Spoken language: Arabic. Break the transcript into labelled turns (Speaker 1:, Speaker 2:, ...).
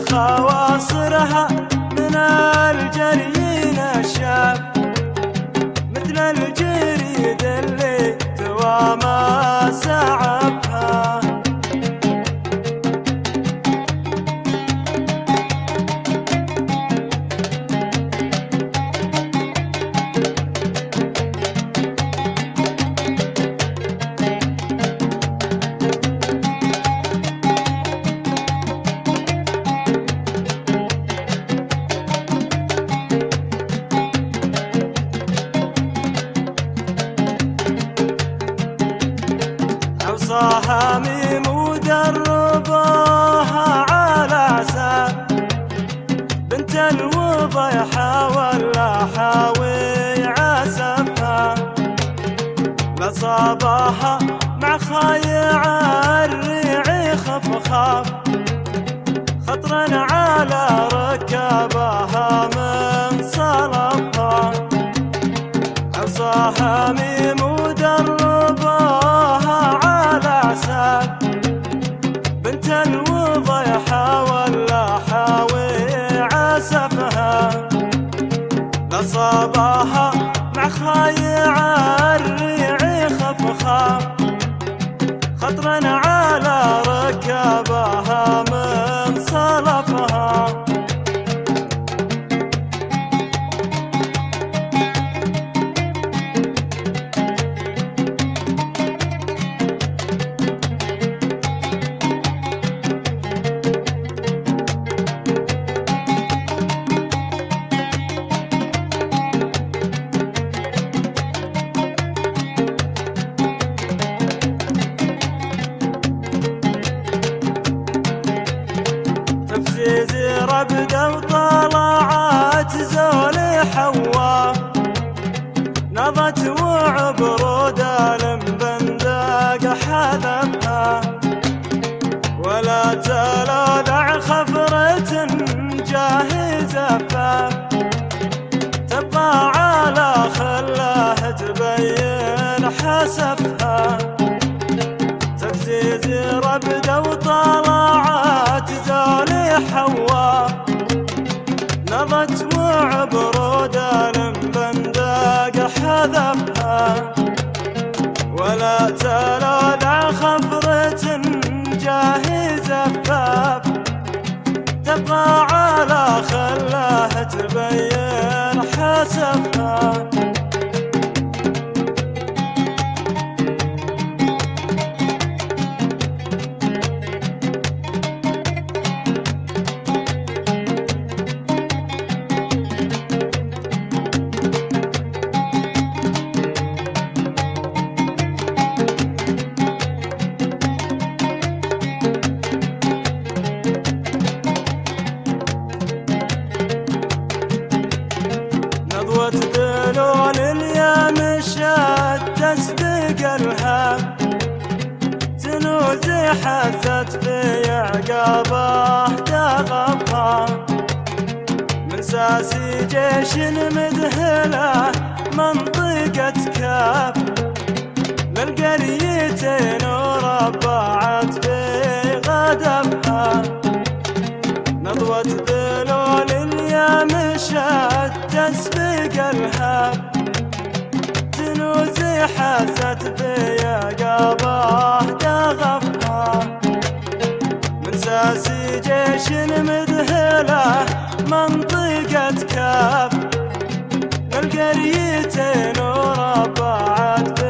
Speaker 1: خواصرها من الجري نشاف مثل الجريد اللي توى عصاها ميم ودربوها على عسى بنت الوضيحة ولا حاوي عسفها لصابها مع خايع الريع خف خاف خطرا على ركابها من لصابها مع خايع الريع خف خاف ربده وطلعت زول حواف نضت وعبرود بندق حذفها. ولا تلالع ولا تلالع خفرة جاهزة فاف تبقى على خله تبين حسفها حست في عقابه تغفى. من ساسي جيش مذهله منطقة كاف. للقريتين وربعت في غدفها. نضوة ذلول اليوم مشات تسبق الهاب تنوزي حست في عقابه ساسي جيش مذهله منطقة كاف للقريتين وربعت